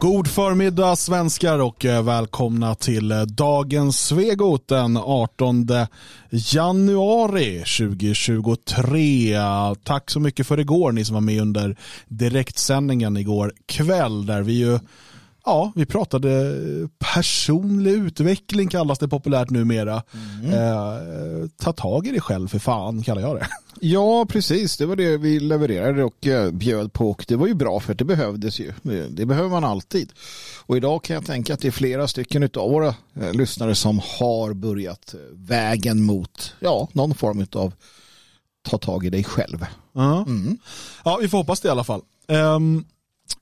God förmiddag svenskar och eh, välkomna till eh, dagens Svegot den 18 januari 2023. Tack så mycket för igår ni som var med under direktsändningen igår kväll där vi ju Ja, vi pratade personlig utveckling kallas det populärt numera. Mm. Eh, ta tag i dig själv för fan kallar jag det. Ja, precis. Det var det vi levererade och eh, bjöd på och det var ju bra för det behövdes ju. Det behöver man alltid. Och idag kan jag tänka att det är flera stycken av våra eh, lyssnare som har börjat eh, vägen mot ja, någon form av ta tag i dig själv. Mm. Ja, vi får hoppas det i alla fall. Um,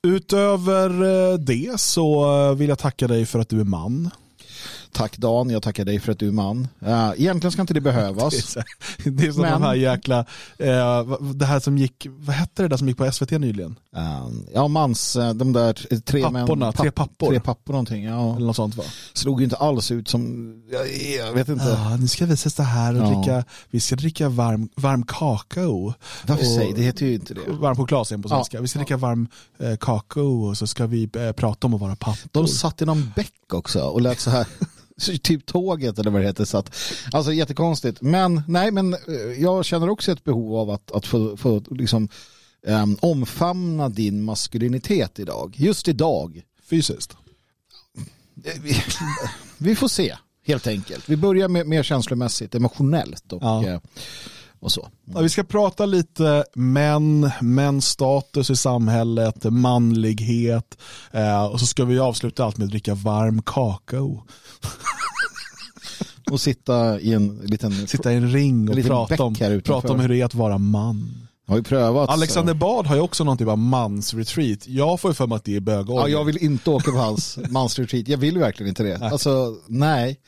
Utöver eh, det så eh, vill jag tacka dig för att du är man. Tack Dan, jag tackar dig för att du är man. Uh, egentligen ska inte det behövas. det är som Men... de här jäkla, uh, det här som gick, vad hette det där som gick på SVT nyligen? Uh, ja, mans, de där tre Papporna, män, papp, tre pappor. Tre pappor någonting, ja. Eller något sånt va? Slog ju inte alls ut som, jag, jag vet inte. Ja, nu ska vi sitta här och dricka, vi ska dricka varm, varm kakao. Varför säger det heter ju inte det. Varm choklad på svenska. Vi ska dricka varm eh, kakao och så ska vi eh, prata om att vara pappor. De satt i någon bäck också och lät så här. typ tåget eller vad det heter. Så att, alltså jättekonstigt. Men nej, men eh, jag känner också ett behov av att, att få, få liksom, um, omfamna din maskulinitet idag. Just idag. Fysiskt? Eh, vi, vi får se, helt enkelt. Vi börjar med mer känslomässigt, emotionellt och, ja. Eh, och så. Ja, vi ska prata lite män, mäns status i samhället, manlighet eh, och så ska vi avsluta allt med att dricka varm kakao. och sitta i en liten, sitta i en ring och prata, om, prata om hur det är att vara man. Har ju prövat. Alexander Bard har ju också någon typ av mansretreat. Jag får ju för mig att det är bögålder. Ja, jag vill inte åka på hans mansretreat. Jag vill verkligen inte det. Nej. Alltså, nej.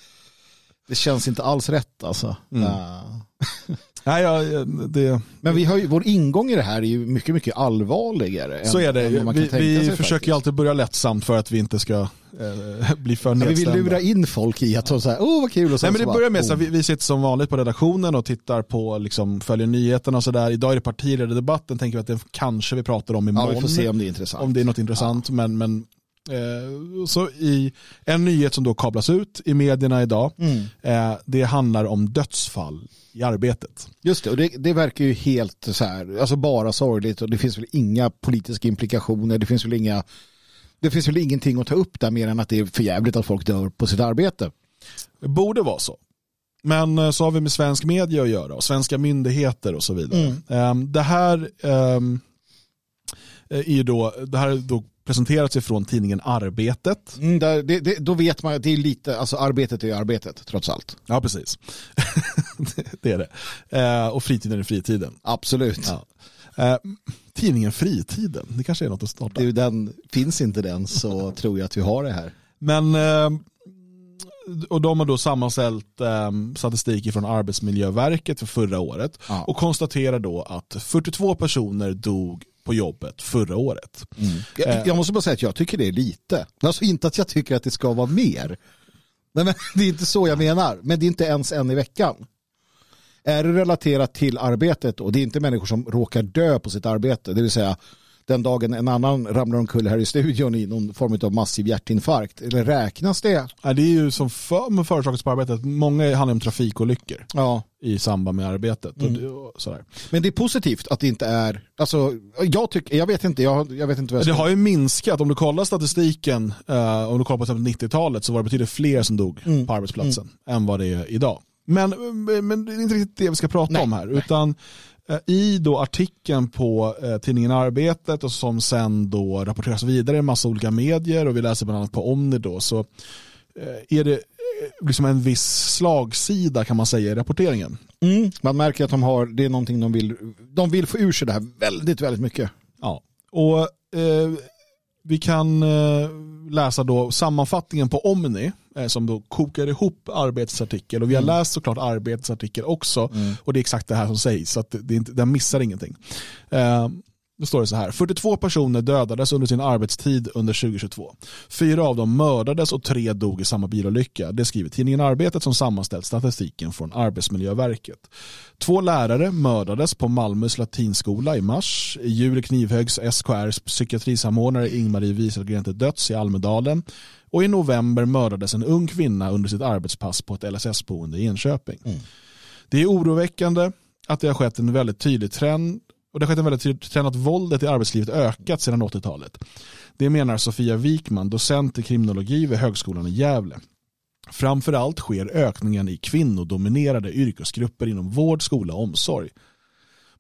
Det känns inte alls rätt alltså. Mm. Uh. Nej, ja, det... Men vi har ju, vår ingång i det här är ju mycket, mycket allvarligare. Så är det. vi, vi försöker ju alltid börja lättsamt för att vi inte ska eh, bli för nedstämda. Vi vill lura in folk i att de säger, åh vad kul. Och Nej, men det börjar med så vi, vi, sitter som vanligt på redaktionen och tittar på, liksom, följer nyheterna och sådär. Idag är det partiledardebatten, tänker vi att det kanske vi pratar om imorgon. Ja, vi får se om det är intressant. Om det är något intressant, ja. men, men så i en nyhet som då kablas ut i medierna idag, mm. eh, det handlar om dödsfall i arbetet. Just det, och det, det, verkar ju helt så här, alltså bara sorgligt och det finns väl inga politiska implikationer, det finns väl inga, det finns väl ingenting att ta upp där mer än att det är för jävligt att folk dör på sitt arbete. Det borde vara så. Men eh, så har vi med svensk media att göra och svenska myndigheter och så vidare. Mm. Ehm, det här um, är ju då, det här är då presenterats ifrån tidningen Arbetet. Mm, där, det, det, då vet man att det är lite, alltså arbetet är arbetet trots allt. Ja, precis. det är det. Eh, och fritiden är fritiden. Absolut. Ja. Eh, tidningen Fritiden, det kanske är något att starta. Du, den, finns inte den så tror jag att vi har det här. Men eh, och de har då sammanställt eh, statistik från Arbetsmiljöverket för förra året ja. och konstaterar då att 42 personer dog på jobbet förra året. Mm. Jag, jag, måste bara säga att jag tycker det är lite. Alltså inte att jag tycker att det ska vara mer. Nej, men det är inte så jag menar. Men det är inte ens en i veckan. Är det relaterat till arbetet och det är inte människor som råkar dö på sitt arbete, det vill säga den dagen en annan ramlar omkull här i studion i någon form av massiv hjärtinfarkt? Eller räknas det? Ja, det är ju som för, med företaget på arbetet, många handlar om trafikolyckor ja. i samband med arbetet. Mm. Och, sådär. Men det är positivt att det inte är, alltså, jag, tycker, jag vet inte, jag, jag vet inte vad jag Det har ju minskat, om du kollar statistiken, uh, om du kollar på 90-talet så var det betydligt fler som dog mm. på arbetsplatsen mm. än vad det är idag. Men, men det är inte riktigt det vi ska prata nej, om här, utan Eh, i då artikeln på eh, tidningen Arbetet och som sen då rapporteras vidare i en massa olika medier och vi läser bland annat på Omni då så eh, är det eh, liksom en viss slagsida kan man säga i rapporteringen. Mm. Man märker att de har, det är någonting de vill, de vill få ur sig det här väldigt, väldigt mycket. Ja, och eh, vi kan eh, läsa då sammanfattningen på Omni eh, som då kokar ihop arbetets artikel och vi har mm. läst såklart arbetets artikel också mm. och det är exakt det här som sägs så att det, det, den missar ingenting. Eh, Då står det så här. 42 personer dödades under sin arbetstid under 2022. Fyra av dem mördades och tre dog i samma bilolycka. Det skriver tidningen Arbetet som sammanställt statistiken från Arbetsmiljöverket. Två lärare mördades på Malmös latinskola i mars. I juli knivhögs SKRs psykiatrisamordnare Ingmarie Wieselgren till döds i Almedalen. Och i november mördades en ung kvinna under sitt arbetspass på ett LSS-boende i Enköping. Mm. Det är oroväckande att det har skett en väldigt tydlig trend och det har skett en väldigt tydlig trend att våldet i arbetslivet ökat sedan 80-talet. Det menar Sofia Wikman, docent i kriminologi vid Högskolan i Gävle. Framförallt sker ökningen i kvinnodominerade yrkesgrupper inom vård, skola och omsorg.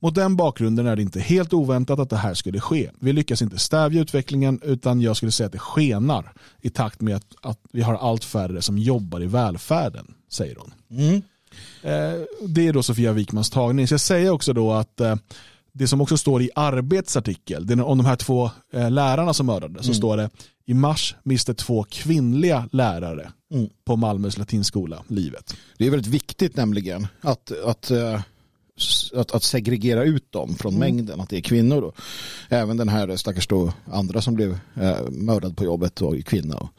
Mot den bakgrunden är det inte helt oväntat att det här skulle ske. Vi lyckas inte stävja utvecklingen utan jag skulle säga att det skenar i takt med att, att vi har allt färre som jobbar i välfärden, säger hon. Mm. Eh, det är då Sofia Wikmans tagning. Så jag säger också då att eh, det som också står i Arbets artikel, det är om de här två eh, lärarna som mördades, mm. så står det i mars miste två kvinnliga lärare mm. på Malmös latinskola livet. Det är väldigt viktigt nämligen att, att, att, att segregera ut dem från mm. mängden, att det är kvinnor. Då. Även den här stackars då andra som blev mördad på jobbet var ju kvinna. Och,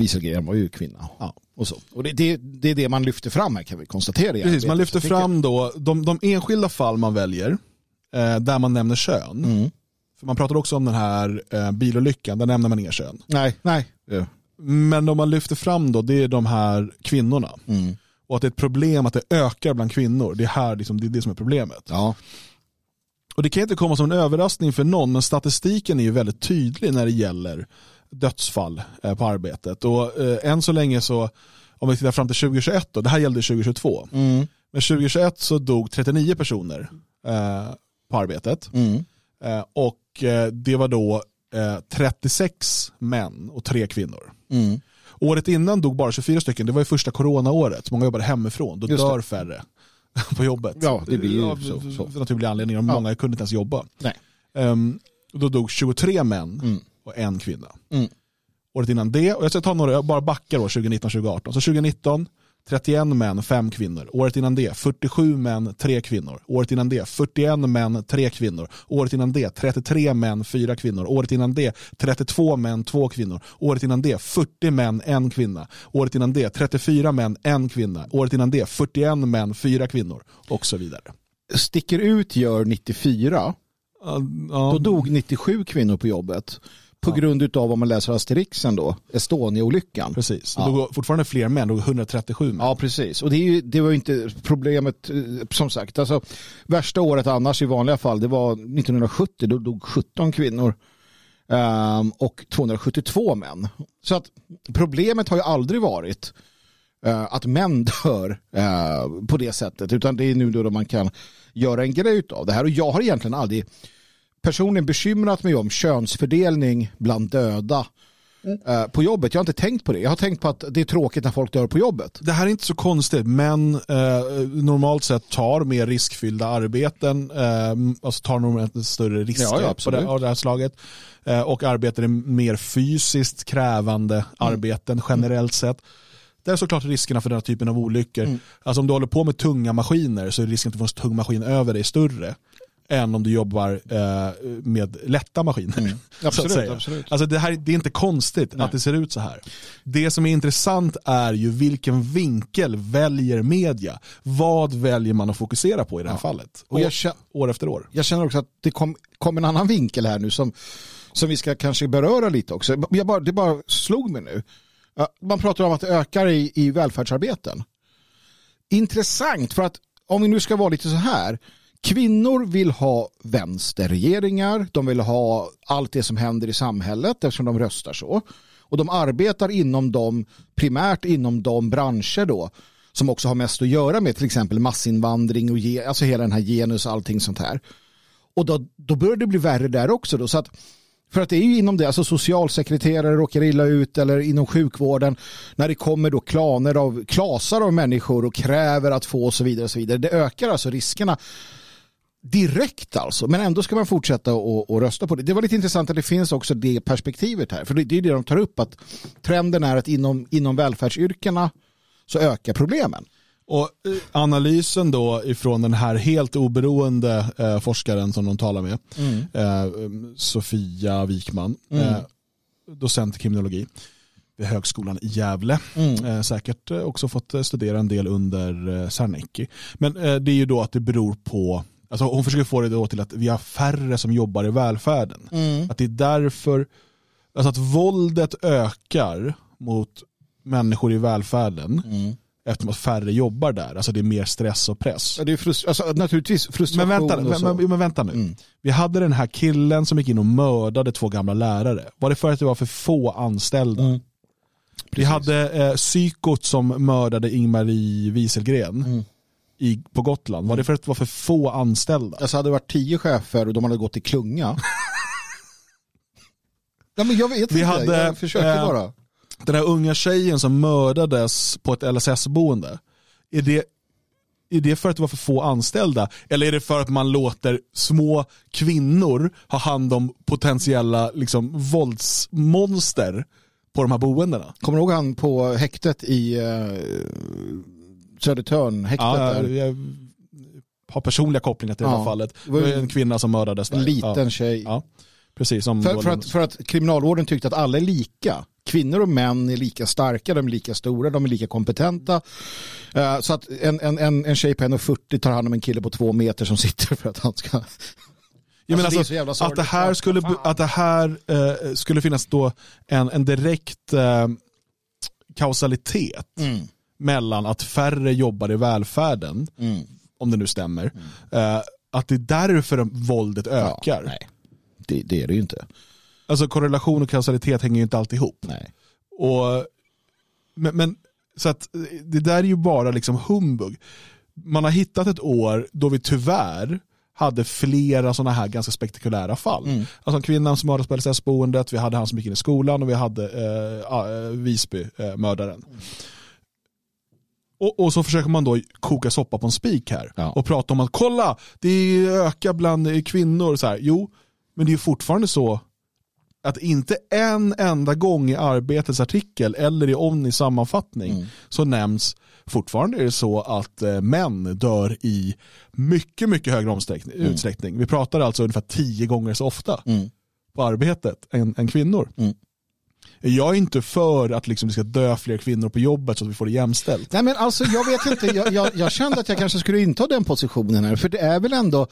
Wieselgren var ju kvinna. Ja. Och, så. och det, det, det, är det man lyfter fram här kan vi konstatera. Precis, man lyfter fram då de, de enskilda fall man väljer eh, där man nämner kön. Mm. För man pratar också om den här eh, bilolyckan, där nämner man inga kön. Nej, nej. Ja. Men de man lyfter fram då, det är de här kvinnorna. Mm. Och att det är ett problem att det ökar bland kvinnor. Det är, här, liksom, det, är det som är problemet. Ja. Och Det kan inte komma som en överraskning för någon, men statistiken är ju väldigt tydlig när det gäller dödsfall eh, på arbetet. Och eh, än så länge så, om vi tittar fram till 2021, då, det här gällde 2022, mm. men 2021 så dog 39 personer eh, på arbetet. Mm. Eh, och eh, det var då 36 eh, män och tre kvinnor. Mm. Året innan dog bara 24 stycken, det var ju första coronaåret, många jobbade hemifrån, då Just dör det. färre på jobbet. Ja, det blir ju så. så. För naturliga anledningar, ja. många kunde inte ens jobba. Nej. Um, då dog 23 män mm. och en kvinna. Mm. Året innan det, och jag ska ta några, jag bara backar då 2019-2018. Så 2019 31 män, 5 kvinnor. Året innan det 47 män, 3 kvinnor. Året innan det 41 män, 3 kvinnor. Året innan det 33 män, 4 kvinnor. Året innan det 32 män, 2 kvinnor. Året innan det 40 män, 1 kvinna. Året innan det 34 män, 1 kvinna. Året innan det 41 män, 4 kvinnor. Och så vidare. Sticker ut gör 94. Uh, uh, Då dog 97 kvinnor på jobbet. På ja. grund av vad man läser Asterixen då, Estonia-olyckan. Precis, ja. det går fortfarande fler män, 137 män. Ja, precis. Och det, ju, det var ju inte problemet, eh, som sagt. Alltså, värsta året annars i vanliga fall, det var 1970, då dog 17 kvinnor. Um, och 272 män. Så att problemet har ju aldrig varit uh, att män dör uh, på det sättet, utan det är nu då man kan göra en grej av det här. Och jag har egentligen aldrig personligen bekymrat mig om könsfördelning bland döda mm. på jobbet. Jag har inte tänkt på det. Jag har tänkt på att det är tråkigt när folk dör på jobbet. Det här är inte så konstigt. Män eh, normalt sett tar mer riskfyllda arbeten, eh, alltså tar normalt större risker ja, ja, på det, av det här slaget eh, och arbetar i mer fysiskt krävande mm. arbeten generellt mm. sett. Det är såklart riskerna för den här typen av olyckor. Mm. Alltså om du håller på med tunga maskiner så är risken att du får en tung maskin över dig större än om du jobbar eh, med lätta maskiner. Mm. Absolut, absolut. Alltså det, här, det är inte konstigt Nej. att det ser ut så här. Det som är intressant är ju vilken vinkel väljer media. Vad väljer man att fokusera på i det här ja. fallet? Och jag, år, efter år. Jag känner också att det kom, kom en annan vinkel här nu som, som vi ska kanske beröra lite också. Jag bara, det bara slog mig nu. Man pratar om att det ökar i, i välfärdsarbeten. Intressant, för att om vi nu ska vara lite så här Kvinnor vill ha vänsterregeringar, de vill ha allt det som händer i samhället eftersom de röstar så. Och de arbetar inom de, primärt inom de branscher då som också har mest att göra med till exempel massinvandring och ge, alltså hela den här genus och allting sånt här. Och då, då börjar det bli värre där också då. Så att, för att det är ju inom det, alltså socialsekreterare råkar illa ut eller inom sjukvården när det kommer då klaner av, klasar av människor och kräver att få och så vidare och så vidare. Det ökar alltså riskerna direkt alltså. Men ändå ska man fortsätta och, rösta på det. Det var lite intressant att det finns också det perspektivet här. För det, det är det de tar upp att trenden är att inom, inom välfärdsyrkena så ökar problemen. Och eh, analysen då ifrån den här helt oberoende eh, forskaren som de talar med, Mm. eh, Sofia Wikman, eh, docent i kriminologi vid Högskolan i Gävle. Mm. Eh, säkert eh, också fått studera en del under eh, Sarnecki. Men det är ju då att det beror på, alltså hon försöker få det då till att vi har färre som jobbar i välfärden. Mm. Att det är därför, alltså att våldet ökar mot människor i välfärden Mm. eftersom att färre jobbar där. Alltså det är mer stress och press. Ja, det är frust- alltså, naturligtvis frustration Men vänta, men, men vänta nu. Mm. Vi hade den här killen som gick in och mördade två gamla lärare. Var det för att det var för få anställda? Mm. Vi hade eh, psykot som mördade Ingmarie Wieselgren Mm. I, på Gotland. Var det för att det var för få anställda? Alltså hade det varit tio chefer och de hade gått i klunga. ja, men jag vet Vi inte, hade, jag försöker eh, bara. Den här unga tjejen som mördades på ett LSS-boende. Är det, är det för att det var för få anställda? Eller är det för att man låter små kvinnor ha hand om potentiella liksom, våldsmonster på de här boendena? Kommer du ihåg han på häktet i uh, Södertörn? Häktet Ja, där. jag, jag har personliga kopplingar till det här Ja, fallet. det var en kvinna som mördades där. En liten Ja, tjej. ja, precis. Som För, för, att, för att kriminalvården tyckte att alla är lika. Kvinnor och män är lika starka, de är lika stora, de är lika kompetenta. Eh, så att en, en, en, en tjej på 1,40 tar hand om en kille på två meter som sitter för att han ska... Ja, men Alltså, det alltså, att det här skulle, att det här, eh, skulle finnas då en, en direkt eh, kausalitet Mm. Mellan att färre jobbar i välfärden, Mm. om det nu stämmer, eh, att det är därför våldet ökar. nej. Det, det är det ju inte. Alltså korrelation och kausalitet hänger ju inte alltid ihop. Nej. Och, men, men, så att det där är ju bara liksom humbug. Man har hittat ett år då vi tyvärr hade flera sådana här ganska spektakulära fall. Mm. Alltså kvinnan som mördades på LSS-boendet, vi hade han som gick in i skolan och vi hade eh, eh, Visby-mördaren. Och, och så försöker man då koka soppa på en spik här Ja. och prata om att kolla, det ökar bland kvinnor. Så här. Jo, men det är ju fortfarande så att inte en enda gång i Arbetets artikel eller i Omnis sammanfattning Mm. så nämns fortfarande är det så att eh, män dör i mycket, mycket högre omsträckning, utsträckning. Vi pratar alltså ungefär tio gånger så ofta Mm. på arbetet än, än kvinnor. Mm. Jag är inte för att liksom det ska dö fler kvinnor på jobbet så att vi får det jämställt. Nej men alltså jag vet inte, jag, jag, jag kände att jag kanske skulle inta den positionen här. För det är väl ändå,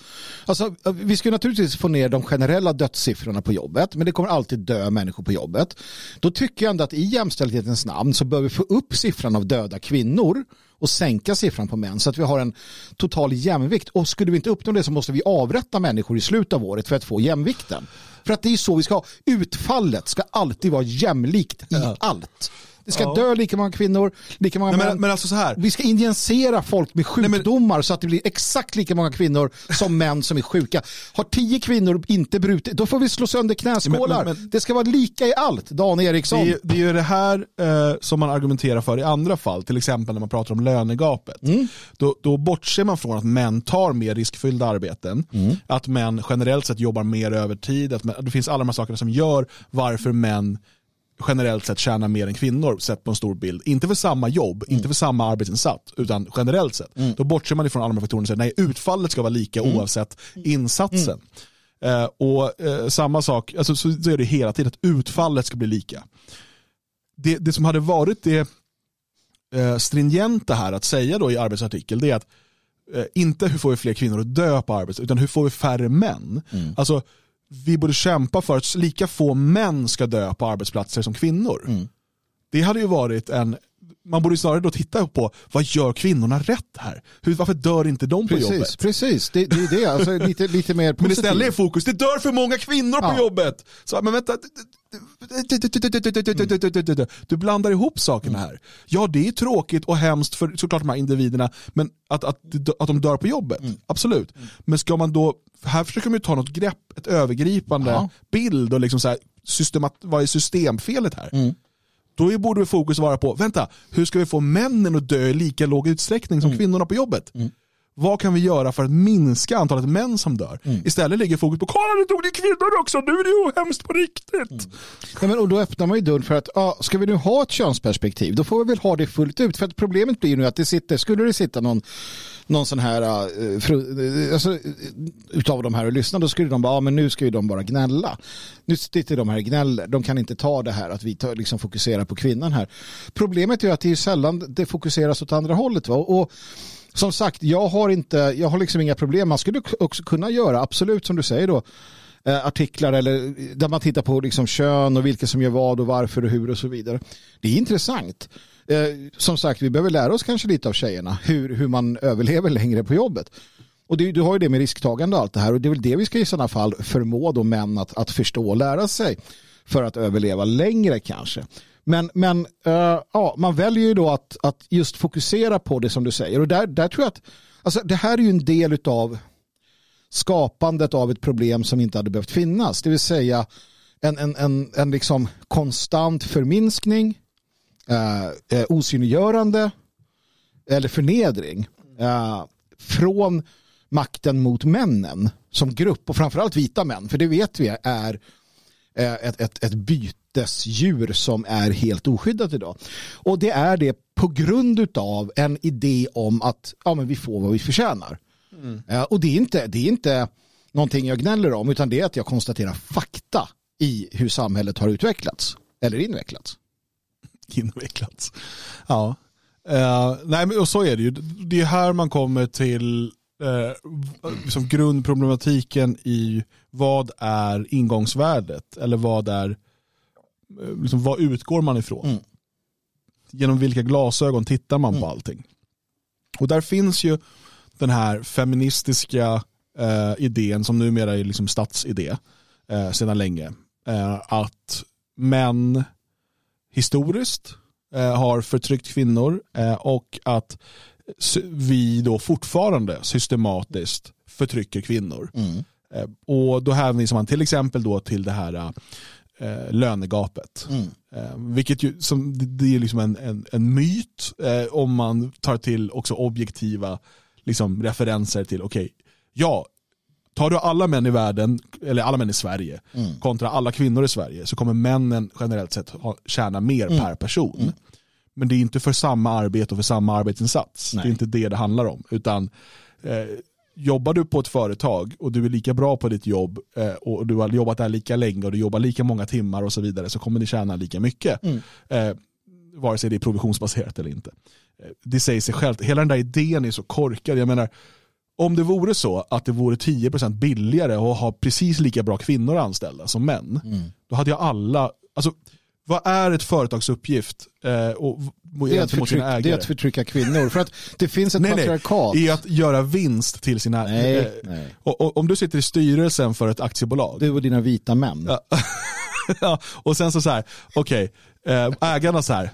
alltså vi ska naturligtvis få ner de generella dödssiffrorna på jobbet. Men det kommer alltid dö människor på jobbet. Då tycker jag ändå att i jämställdhetens namn så bör vi få upp siffran av döda kvinnor och sänka siffran på män så att vi har en total jämvikt. Och skulle vi inte uppnå det så måste vi avrätta människor i slutet av året för att få jämvikten. För att det är så vi ska ha. Utfallet ska alltid vara jämlikt i Ja. allt. Det ska Ja. dö lika många kvinnor, lika många Nej, män. men, men alltså så här, Vi ska injicera folk med sjukdomar så att det blir exakt lika många kvinnor som män som är sjuka. Har tio kvinnor inte brutit, då får vi slå sönder knäskålar. Men- men- det ska vara lika i allt, Dan Eriksson. Det det är ju det här eh, som man argumenterar för i andra fall, till exempel när man pratar om lönegapet. Mm. Då, då bortser man från att män tar mer riskfyllda arbeten, Mm. att män generellt sett jobbar mer övertid, att män, det finns alla de här sakerna som gör varför män generellt sett tjänar mer än kvinnor sett på en stor bild. Inte för samma jobb, Mm. inte för samma arbetsinsats, utan generellt sett. Då bortser man ifrån alla de här faktorerna och säger nej, utfallet ska vara lika Mm. oavsett insatsen. Eh, och eh, samma sak, alltså, så, så är det hela tiden, att utfallet ska bli lika. Det, det som hade varit det eh, stringenta här att säga då i arbetsartikel, det är att eh, inte hur får vi fler kvinnor att dö på arbetet, utan hur får vi färre män? Alltså, vi borde kämpa för att lika få män ska dö på arbetsplatser som kvinnor. Mm. Det hade ju varit en, man borde snarare då titta på vad gör kvinnorna rätt här? Hur, varför dör inte de på Precis, jobbet? precis. Det, det är det. Alltså, lite, lite mer Men positivt. istället är fokus, det dör för många kvinnor på Ja. jobbet. Så, men vänta, du blandar ihop sakerna här. Ja, det är tråkigt och hemskt för såklart de här individerna, men att, att, att de dör på jobbet, absolut. Men ska man då, här försöker man ju ta något grepp, ett övergripande Ja. bild och liksom så här, systemat, vad är systemfelet här? Mm. Då borde fokus vara på, vänta, hur ska vi få männen att dö i lika låg utsträckning som kvinnorna på jobbet? Vad kan vi göra för att minska antalet män som dör? Mm. Istället ligger fokus på, kolla nu dog det kvinnor också, nu är det ju hemskt på riktigt. Mm. Ja, men, och då öppnar man ju dörren för att ja, ska vi nu ha ett könsperspektiv då får vi väl ha det fullt ut. För att problemet blir nu att det sitter, skulle det sitta någon, någon sån här, uh, fru, uh, alltså, utav de här och lyssna då skulle de bara, ja men nu ska ju de bara gnälla. Nu sitter de här och gnäller, de kan inte ta det här att vi tar, liksom fokuserar på kvinnan här. Problemet är att det är sällan det fokuseras åt andra hållet. Va? Och, som sagt, jag har, inte, jag har liksom inga problem. Man skulle också kunna göra, absolut som du säger då, eh, artiklar eller eh, där man tittar på liksom kön och vilka som gör vad och varför och hur och så vidare. Det är intressant. Eh, som sagt, vi behöver lära oss kanske lite av tjejerna hur, hur man överlever längre på jobbet. Och det, du har ju det med risktagande och allt det här och det är väl det vi ska i sådana fall förmå då män att, att förstå och lära sig för att överleva längre kanske. Men, men uh, ja, man väljer ju då att, att just fokusera på det som du säger. Och där, där tror jag att alltså, det här är ju en del av skapandet av ett problem som inte hade behövt finnas. Det vill säga en, en, en, en liksom konstant förminskning, uh, uh, osynliggörande eller förnedring uh, från makten mot männen som grupp och framförallt vita män. För det vet vi är ett, ett, ett bytesdjur som är helt oskyddat idag. Och det är det på grund av en idé om att ja, men vi får vad vi förtjänar. Mm. Och det är, inte, det är inte någonting jag gnäller om utan det är att jag konstaterar fakta i hur samhället har utvecklats eller invecklats. Invecklats. Ja. Uh, nej, men och så är det ju. Det är här man kommer till uh, liksom grundproblematiken i vad är ingångsvärdet eller vad är liksom, vad utgår man ifrån? Mm. Genom vilka glasögon tittar man mm. på allting? Och där finns ju den här feministiska eh, idén som numera är liksom statsidé eh, sedan länge. Eh, att män historiskt eh, har förtryckt kvinnor eh, och att vi då fortfarande systematiskt förtrycker kvinnor. Mm. Eh, och då hänvisar man till exempel då till det här eh, lönegapet. Mm. Eh, vilket ju, som, det är liksom en, en, en myt eh, om man tar till också objektiva liksom, referenser till, okej, okay, ja, tar du alla män i världen, eller alla män i Sverige, mm. kontra alla kvinnor i Sverige, så kommer männen generellt sett ha, tjäna mer mm. per person. Mm. Men det är inte för samma arbete och för samma arbetsinsats. Nej. Det är inte det det handlar om. Utan eh, jobbar du på ett företag och du är lika bra på ditt jobb eh, och du har jobbat där lika länge och du jobbar lika många timmar och så vidare så kommer ni tjäna lika mycket. Mm. Eh, vare sig det är provisionsbaserat eller inte. Eh, det säger sig självt. Hela den där idén är så korkad. Jag menar, om det vore så att det vore 10% billigare att ha precis lika bra kvinnor anställda som män, mm. då hade jag alla, alltså vad är ett företags uppgift? Eh, och, det, är att förtryck, det är att förtrycka kvinnor. För att det finns ett nej, patriarkat. Nej, är att göra vinst till sina... Nej, eh, nej. Och, och, om du sitter i styrelsen för ett aktiebolag. Du och dina vita män. Ja och sen så så här, okej, okay, eh, ägarna så här,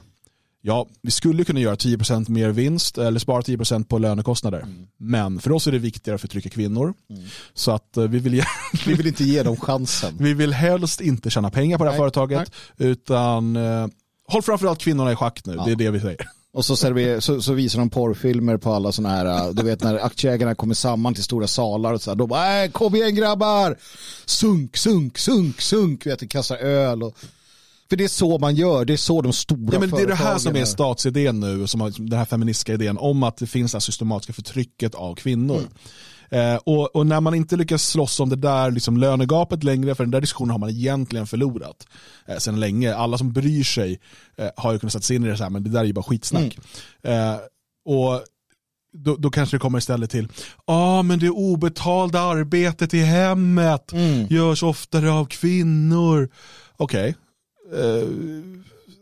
Ja, vi skulle kunna göra 10% mer vinst eller spara 10% på lönekostnader. Mm. Men för oss är det viktigare att förtrycka kvinnor. Mm. Så att eh, vi vill, vi vill inte ge dem chansen. Vi vill helst inte tjäna pengar på det här nej, företaget. Nej. Utan uh, håll framförallt kvinnorna i schack nu. Ja. Det är det vi säger. Och så, server, så, så, visar de porrfilmer på alla sådana här, eh, du vet när aktieägarna kommer samman till stora salar och så här, då bara, äh, kom igen grabbar, sunk, sunk, sunk, sunk, vet kastar öl och för det är så man gör, det är så de stora ja, men Det är det här som är statsidén nu, som har, den här feministiska idén om att det finns det systematiska förtrycket av kvinnor. Mm. Eh, och, och, när man inte lyckas slåss om det där liksom lönegapet längre, för den där diskussionen har man egentligen förlorat eh, sedan länge. Alla som bryr sig eh, har ju kunnat sätta sig in i det så här, men det där är ju bara skitsnack. Mm. Eh, och då, då, kanske det kommer istället till, ja ah, men det obetalda arbetet i hemmet mm. görs oftare av kvinnor. Okej, okay eh,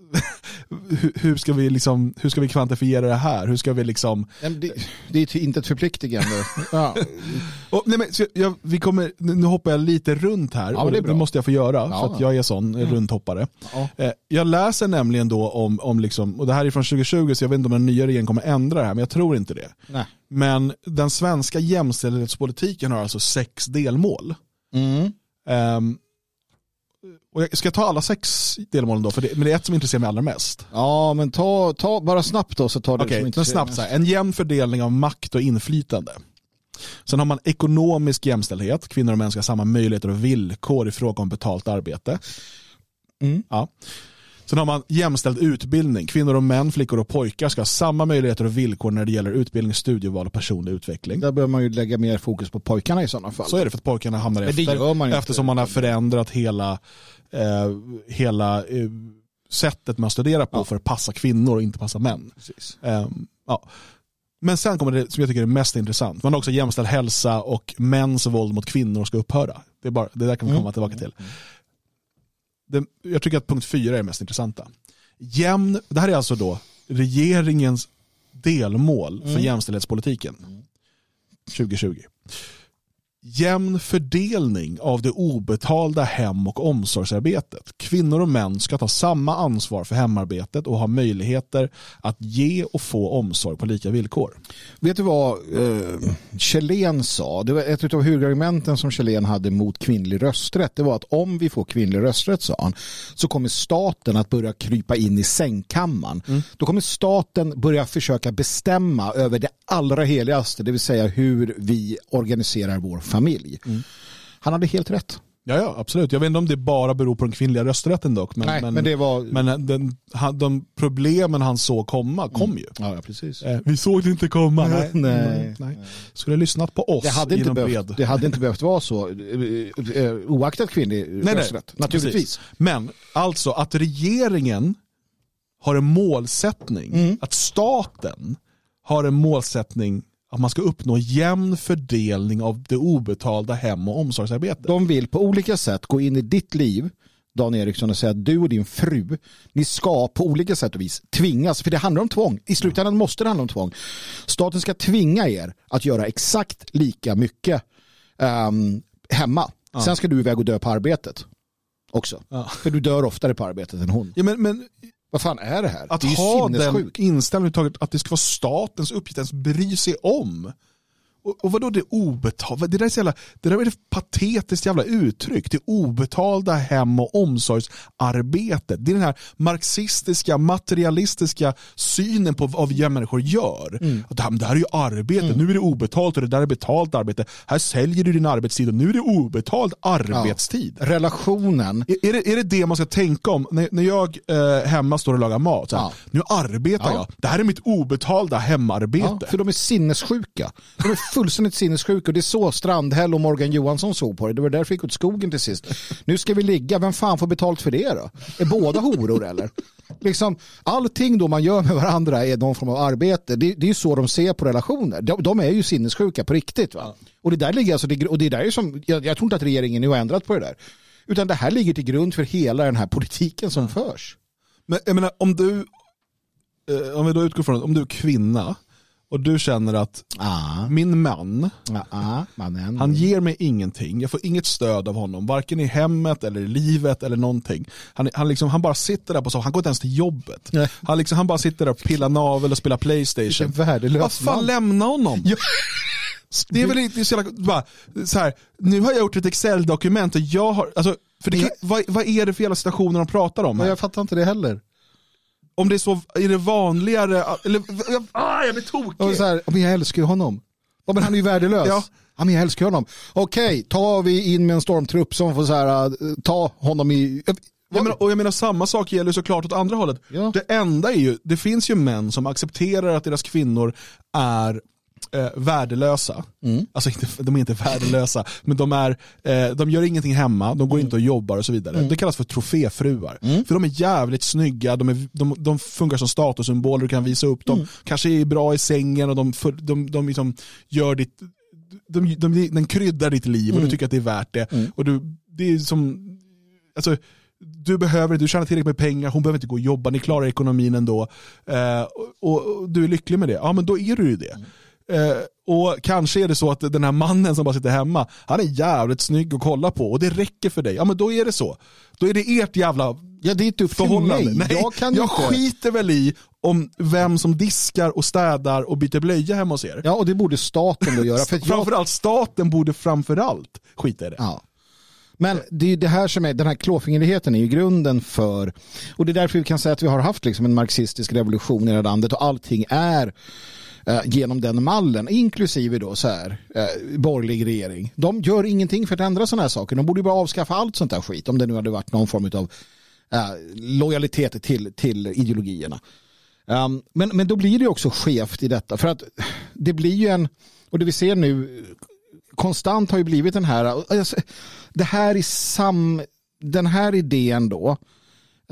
hur, ska vi liksom, hur ska vi kvantifiera det här? Hur ska vi liksom... Det, det är inte ett förpliktigande. ja. Och, nej, men, jag, vi kommer, nu hoppar jag lite runt här. Ja, det, det, måste jag få göra ja, för att jag är sån mm. runthoppare. Eh, jag läser nämligen då om, om liksom, och det här är från 2020 så jag vet inte om den nya regeringen kommer ändra det här men jag tror inte det. Nej. Men den svenska jämställdhetspolitiken har alltså sex delmål. Mm. Um, och jag ska jag ta alla sex delmålen då? För det, men det är ett som intresserar mig allra mest. Ja, men ta, ta bara snabbt då så tar du Okej, som okay, snabbt så här. En jämn fördelning av makt och inflytande. Sen har man ekonomisk jämställdhet. Kvinnor och män ska ha samma möjligheter och villkor i fråga om betalt arbete. Mm. Ja. Sen har man jämställd utbildning. Kvinnor och män, flickor och pojkar ska ha samma möjligheter och villkor när det gäller utbildning, studieval och personlig utveckling. Där behöver man ju lägga mer fokus på pojkarna i sådana fall. Så är det för att pojkarna hamnar Men det efter. man eftersom man har förändrat hela, eh, hela eh, sättet man att studera på Ja. för att passa kvinnor och inte passa män. Ehm, ja. Men sen kommer det som jag tycker är mest intressant. Man har också jämställd hälsa och mäns våld mot kvinnor ska upphöra. Det, är bara, det där kan vi komma Mm. tillbaka till. Det, jag tycker att punkt fyra är mest intressanta. Jämn, det här är alltså då regeringens delmål för Mm. jämställdhetspolitiken 2020. Jämn fördelning av det obetalda hem och omsorgsarbetet. Kvinnor och män ska ta samma ansvar för hemarbetet och ha möjligheter att ge och få omsorg på lika villkor. Vet du vad eh, Kjellén sa? Det var ett av huvudargumenten som Kjellén hade mot kvinnlig rösträtt. Det var att om vi får kvinnlig rösträtt, sa han, så kommer staten att börja krypa in i sängkammaren. Då kommer staten börja försöka bestämma över det allra heligaste, det vill säga hur vi organiserar vår familj. Han hade helt rätt. Ja, ja, absolut. Jag vet inte om det bara beror på den kvinnliga rösträtten dock. Men, Nej, men, men det var... men den, han, de problemen han såg komma kom ju. Ja, ja, precis. Eh, vi såg det inte komma. Nej, Nej. nej. Skulle ha lyssnat på oss Det hade, inte behövt, det hade inte behövt vara så, eh, eh, oaktat kvinnlig nej. rösträtt. Naturligtvis. Precis. Men alltså att regeringen har en målsättning, Mm. att staten har en målsättning att man ska uppnå jämn fördelning av det obetalda hem och omsorgsarbetet. De vill på olika sätt gå in i ditt liv, Dan Eriksson, och säga att du och din fru, ni ska på olika sätt och vis tvingas, för det handlar om tvång. I slutändan måste det handla om tvång. Staten ska tvinga er att göra exakt lika mycket ehm, hemma. Sen ska du iväg och dö på arbetet också. Ja. För du dör oftare på arbetet än hon. Ja, men, men Vad fan är det här? Att det ha den inställningen att det ska vara statens uppgift att ens bry sig om. Och, och vadå det obetalda? Det där är så jävla, det där är ett patetiskt jävla uttryck. Det obetalda hem och omsorgsarbetet. Det är den här marxistiska, materialistiska synen på vad vi människor gör. Mm. Att det, här, det här är ju arbete, nu är det obetalt och det där är betalt arbete. Här säljer du din arbetstid och nu är det obetald arbetstid. Relationen. Är, är, det, är det det man ska tänka om när, när jag eh, hemma står och lagar mat? Så här, Ja. Nu arbetar Ja. jag. Det här är mitt obetalda hemarbete. Ja, för de är sinnessjuka. De är fullständigt sinnessjuka och det är så Strandhäll och Morgan Johansson såg på det. Det var därför jag gick åt skogen till sist. Nu ska vi ligga, vem fan får betalt för det då? Är båda horor eller? Liksom, allting då man gör med varandra är någon form av arbete. Det, det är ju så de ser på relationer. De, de är ju sinnessjuka på riktigt. Va? Och det där ligger alltså, det, och det där är som, jag, jag tror inte att regeringen nu har ändrat på det där. Utan det här ligger till grund för hela den här politiken som förs. Men jag menar, om du, eh, om vi då utgår från om du är kvinna och du känner att Ah, min man, ah, ah, mannen. han ger mig ingenting, jag får inget stöd av honom, varken i hemmet eller i livet eller någonting. Han, han, liksom, han bara sitter där på så han går inte ens till jobbet. Nej. Han, liksom, han bara sitter där och pillar navel och spelar Playstation. värdelös Vad fan, man. lämna honom. Ja. Det är väl inte så jävla, bara, så här, nu har jag gjort ett Excel-dokument och jag har, alltså, för det, kan- vad, vad är det för jävla situationer de pratar om? Här? jag fattar inte det heller. Om det är så, är det vanligare, eller, jag, ah, jag blir tokig. Så här, men jag älskar ju honom. Ja, men han är ju värdelös. Ja. Ja. men jag älskar honom. Okej, tar vi in med en stormtrupp som får så här, äh, ta honom i... Jag menar, och jag menar samma sak gäller såklart åt andra hållet. Ja. Det enda är ju, det finns ju män som accepterar att deras kvinnor är eh, värdelösa. Mm. Alltså inte, de är inte värdelösa, men de, är, eh, de gör ingenting hemma, de går inte och jobbar och så vidare. Mm. Det kallas för troféfruar. För de är jävligt snygga, de, är, de, de funkar som statussymboler, du kan visa upp dem. Mm. Kanske är bra i sängen och de, de, de liksom gör ditt de, de, den kryddar ditt liv och du tycker att det är värt det. Och du, det är som, alltså, du behöver du tjänar tillräckligt med pengar, hon behöver inte gå och jobba, ni klarar ekonomin ändå. Eh, och, och du är lycklig med det, ja men då är du ju det. Eh, och kanske är det så att den här mannen som bara sitter hemma, han är jävligt snygg att kolla på och det räcker för dig. Ja men då är det så. Då är det ert jävla Ja, det är inte upp till mig. Nej, jag kan jag inte. skiter väl i om vem som diskar och städar och byter blöja hemma hos er. Ja, och det borde staten då göra. För att jag, Framförallt staten borde framförallt skita i det. ja. Men det är ju det här som är, den här klåfingrigheten är ju grunden för, och det är därför vi kan säga att vi har haft liksom en marxistisk revolution i det här landet och allting är eh, genom den mallen, inklusive då så här, eh, borgerlig regering. De gör ingenting för att ändra sådana här saker. De borde ju bara avskaffa allt sånt här skit om det nu hade varit någon form av eh, lojalitet till, till ideologierna. Um, men, men då blir det också skevt i detta för att det blir ju en, och det vi ser nu konstant har ju blivit den här, alltså, det här i sam, den här idén då,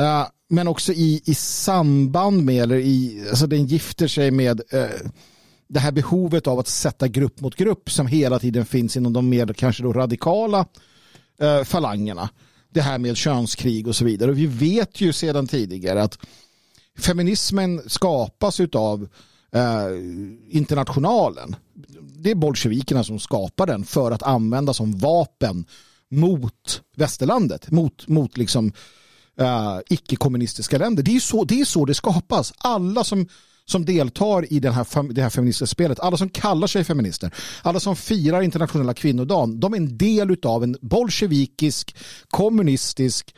uh, men också i, i samband med, eller i, alltså den gifter sig med eh, det här behovet av att sätta grupp mot grupp som hela tiden finns inom de mer kanske då radikala eh, falangerna. Det här med könskrig och så vidare. Och vi vet ju sedan tidigare att feminismen skapas av eh, internationalen. Det är bolsjevikerna som skapar den för att använda som vapen mot västerlandet, mot, mot liksom uh, icke-kommunistiska länder. Det är, så, det är så det skapas. Alla som, som deltar i den här, det här feministiska spelet, alla som kallar sig feminister, alla som firar internationella kvinnodagen, de är en del av en bolsjevikisk, kommunistisk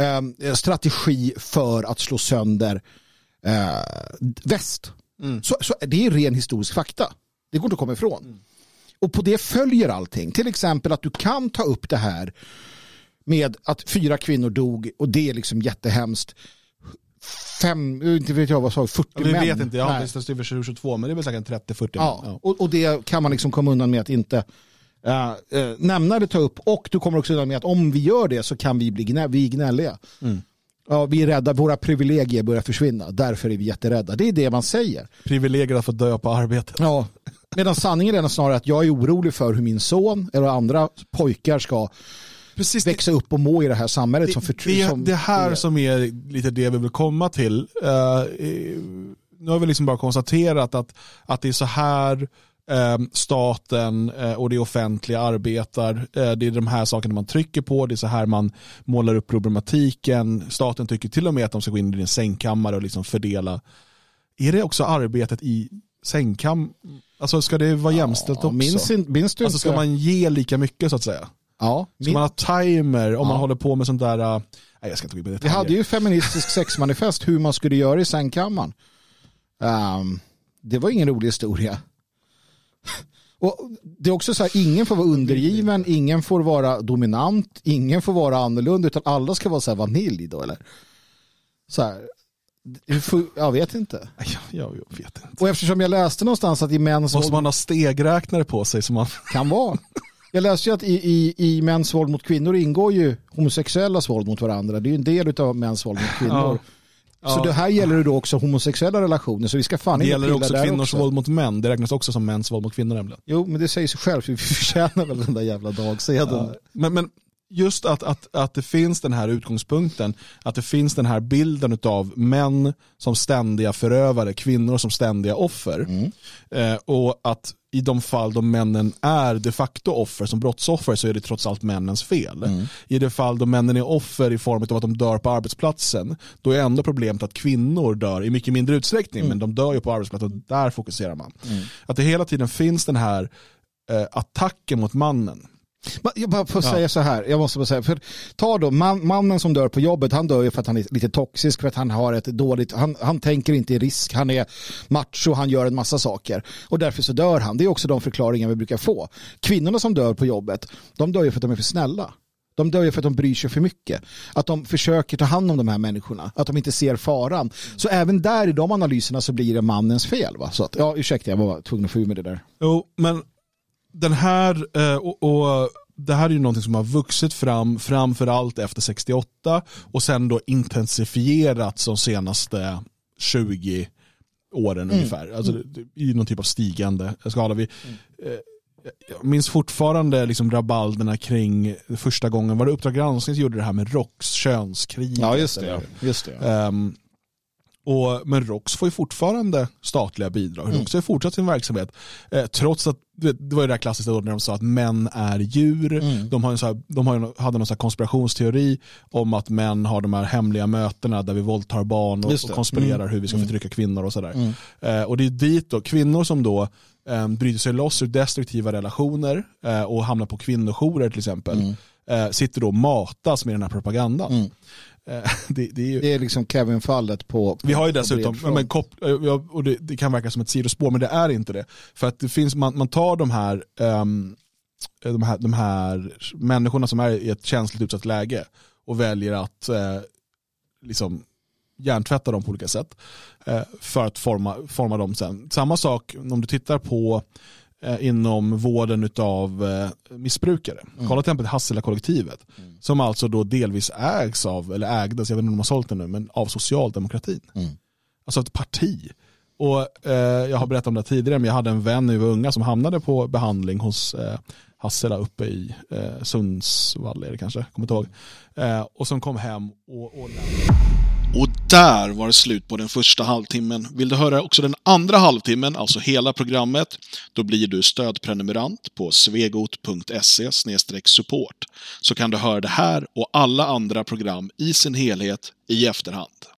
uh, strategi för att slå sönder uh, väst. Mm. Så, så, det är ren historisk fakta. Det går inte att komma ifrån. Mm. Och på det följer allting. Till exempel att du kan ta upp det här med att fyra kvinnor dog och det är liksom jättehemskt. Fem, inte vet jag vad sa 40 ja, vi män. Vi vet inte, jag har inte stått 22 men det är väl säkert 30-40 ja, ja. Och, och det kan man liksom komma undan med att inte uh, uh, nämna det, ta upp och du kommer också undan med att om vi gör det så kan vi bli gnä, vi gnälliga. Mm. Ja, vi är rädda, våra privilegier börjar försvinna. Därför är vi jätterädda. Det är det man säger. Privilegier att få dö på arbetet. Ja, medan sanningen är snarare att jag är orolig för hur min son eller andra pojkar ska Precis, växa upp och må i det här samhället det, som förtryck. Det, det här är. som är lite det vi vill komma till. Uh, nu har vi liksom bara konstaterat att, att det är så här Ehm, staten eh, och det offentliga arbetar. Eh, det är de här sakerna man trycker på, det är så här man målar upp problematiken. Staten tycker till och med att de ska gå in i din sängkammare och liksom fördela. Är det också arbetet i sängkammaren? Alltså ska det vara jämställt också? Minns, minns du alltså ska man ge lika mycket så att säga? Ja. Ska min... man ha timer om ja. man håller på med sånt där? Uh... Nej, jag ska inte gå in Vi hade ju feministiskt sexmanifest hur man skulle göra i sängkammaren. Um, det var ingen rolig historia. Och det är också så här, ingen får vara undergiven, ingen får vara dominant, ingen får vara annorlunda, utan alla ska vara så här vanilj då, eller? Så här, jag vet inte. Jag, jag vet inte. Och eftersom jag läste någonstans att i mäns Måste man ha stegräknare på sig? Som man... Kan vara. Jag läste ju att i, i, i mäns våld mot kvinnor ingår ju homosexuellas våld mot varandra. Det är ju en del av mäns våld mot kvinnor. Ja. Så det här gäller det då också homosexuella relationer. Så vi ska fan det gäller också kvinnors också. våld mot män. Det räknas också som mäns våld mot kvinnor nämligen. Jo, men det säger sig självt. Vi förtjänar väl den där jävla dagsedeln. Ja. Men, men just att, att, att det finns den här utgångspunkten, att det finns den här bilden av män som ständiga förövare, kvinnor som ständiga offer. Mm. Eh, och att i de fall de männen är de facto offer som brottsoffer så är det trots allt männens fel. Mm. I de fall de männen är offer i form av att de dör på arbetsplatsen då är ändå problemet att kvinnor dör i mycket mindre utsträckning mm. men de dör ju på arbetsplatsen och där fokuserar man. Mm. Att det hela tiden finns den här eh, attacken mot mannen jag bara får ja. säga så här, jag måste bara säga, för ta då man, mannen som dör på jobbet, han dör ju för att han är lite toxisk, för att han har ett dåligt, han, han tänker inte i risk, han är macho, han gör en massa saker och därför så dör han. Det är också de förklaringar vi brukar få. Kvinnorna som dör på jobbet, de dör ju för att de är för snälla. De dör ju för att de bryr sig för mycket. Att de försöker ta hand om de här människorna. Att de inte ser faran. Så även där i de analyserna så blir det mannens fel. Va? Så att, ja, ursäkta, jag var tvungen att få ur med det där. Jo, men den här, eh, och, och, det här är ju någonting som har vuxit fram framförallt efter 68 och sen då intensifierats de senaste 20 åren mm. ungefär. Alltså, mm. I någon typ av stigande skala. Vi, mm. eh, jag minns fortfarande liksom rabalderna kring första gången, var det Uppdrag granskning som gjorde det här med ROX, könskrig? Ja, just det. Just det. Um, och, men ROX får ju fortfarande statliga bidrag. Mm. ROX har fortsatt sin verksamhet. Eh, trots att det var ju det där klassiska när de sa att män är djur. Mm. De, har en så här, de har, hade någon så konspirationsteori om att män har de här hemliga mötena där vi våldtar barn och, och konspirerar mm. hur vi ska mm. förtrycka kvinnor och sådär. Mm. Eh, och det är dit då, kvinnor som då eh, bryter sig loss ur destruktiva relationer eh, och hamnar på kvinnojourer till exempel. Mm eh, sitter då och matas med den här propagandan. Eh, det, det, är ju... det är liksom Kevin-fallet på, på, Vi har ju dessutom, men, kop, och det, det, kan verka som ett sidospår, men det är inte det. För att det finns, man, man tar de här, um, de här, de här människorna som är i ett känsligt utsatt läge och väljer att eh, liksom hjärntvätta dem på olika sätt eh, för att forma, forma dem sen. Samma sak om du tittar på inom vården av eh, missbrukare. Mm. Kolla till exempel Hassela-kollektivet mm. som alltså då delvis ägs av, eller ägdes, jag vet inte om de har sålt det nu, men av socialdemokratin. Mm. Alltså ett parti. Och eh, Jag har berättat om det tidigare, men jag hade en vän när vi var unga som hamnade på behandling hos eh, Hassela uppe i eh, Sundsvall, är det kanske, kommer inte ihåg. Eh, och som kom hem och, och och där var det slut på den första halvtimmen. Vill du höra också den andra halvtimmen, alltså hela programmet, då blir du stödprenumerant på svegot.se support. Så kan du höra det här och alla andra program i sin helhet i efterhand.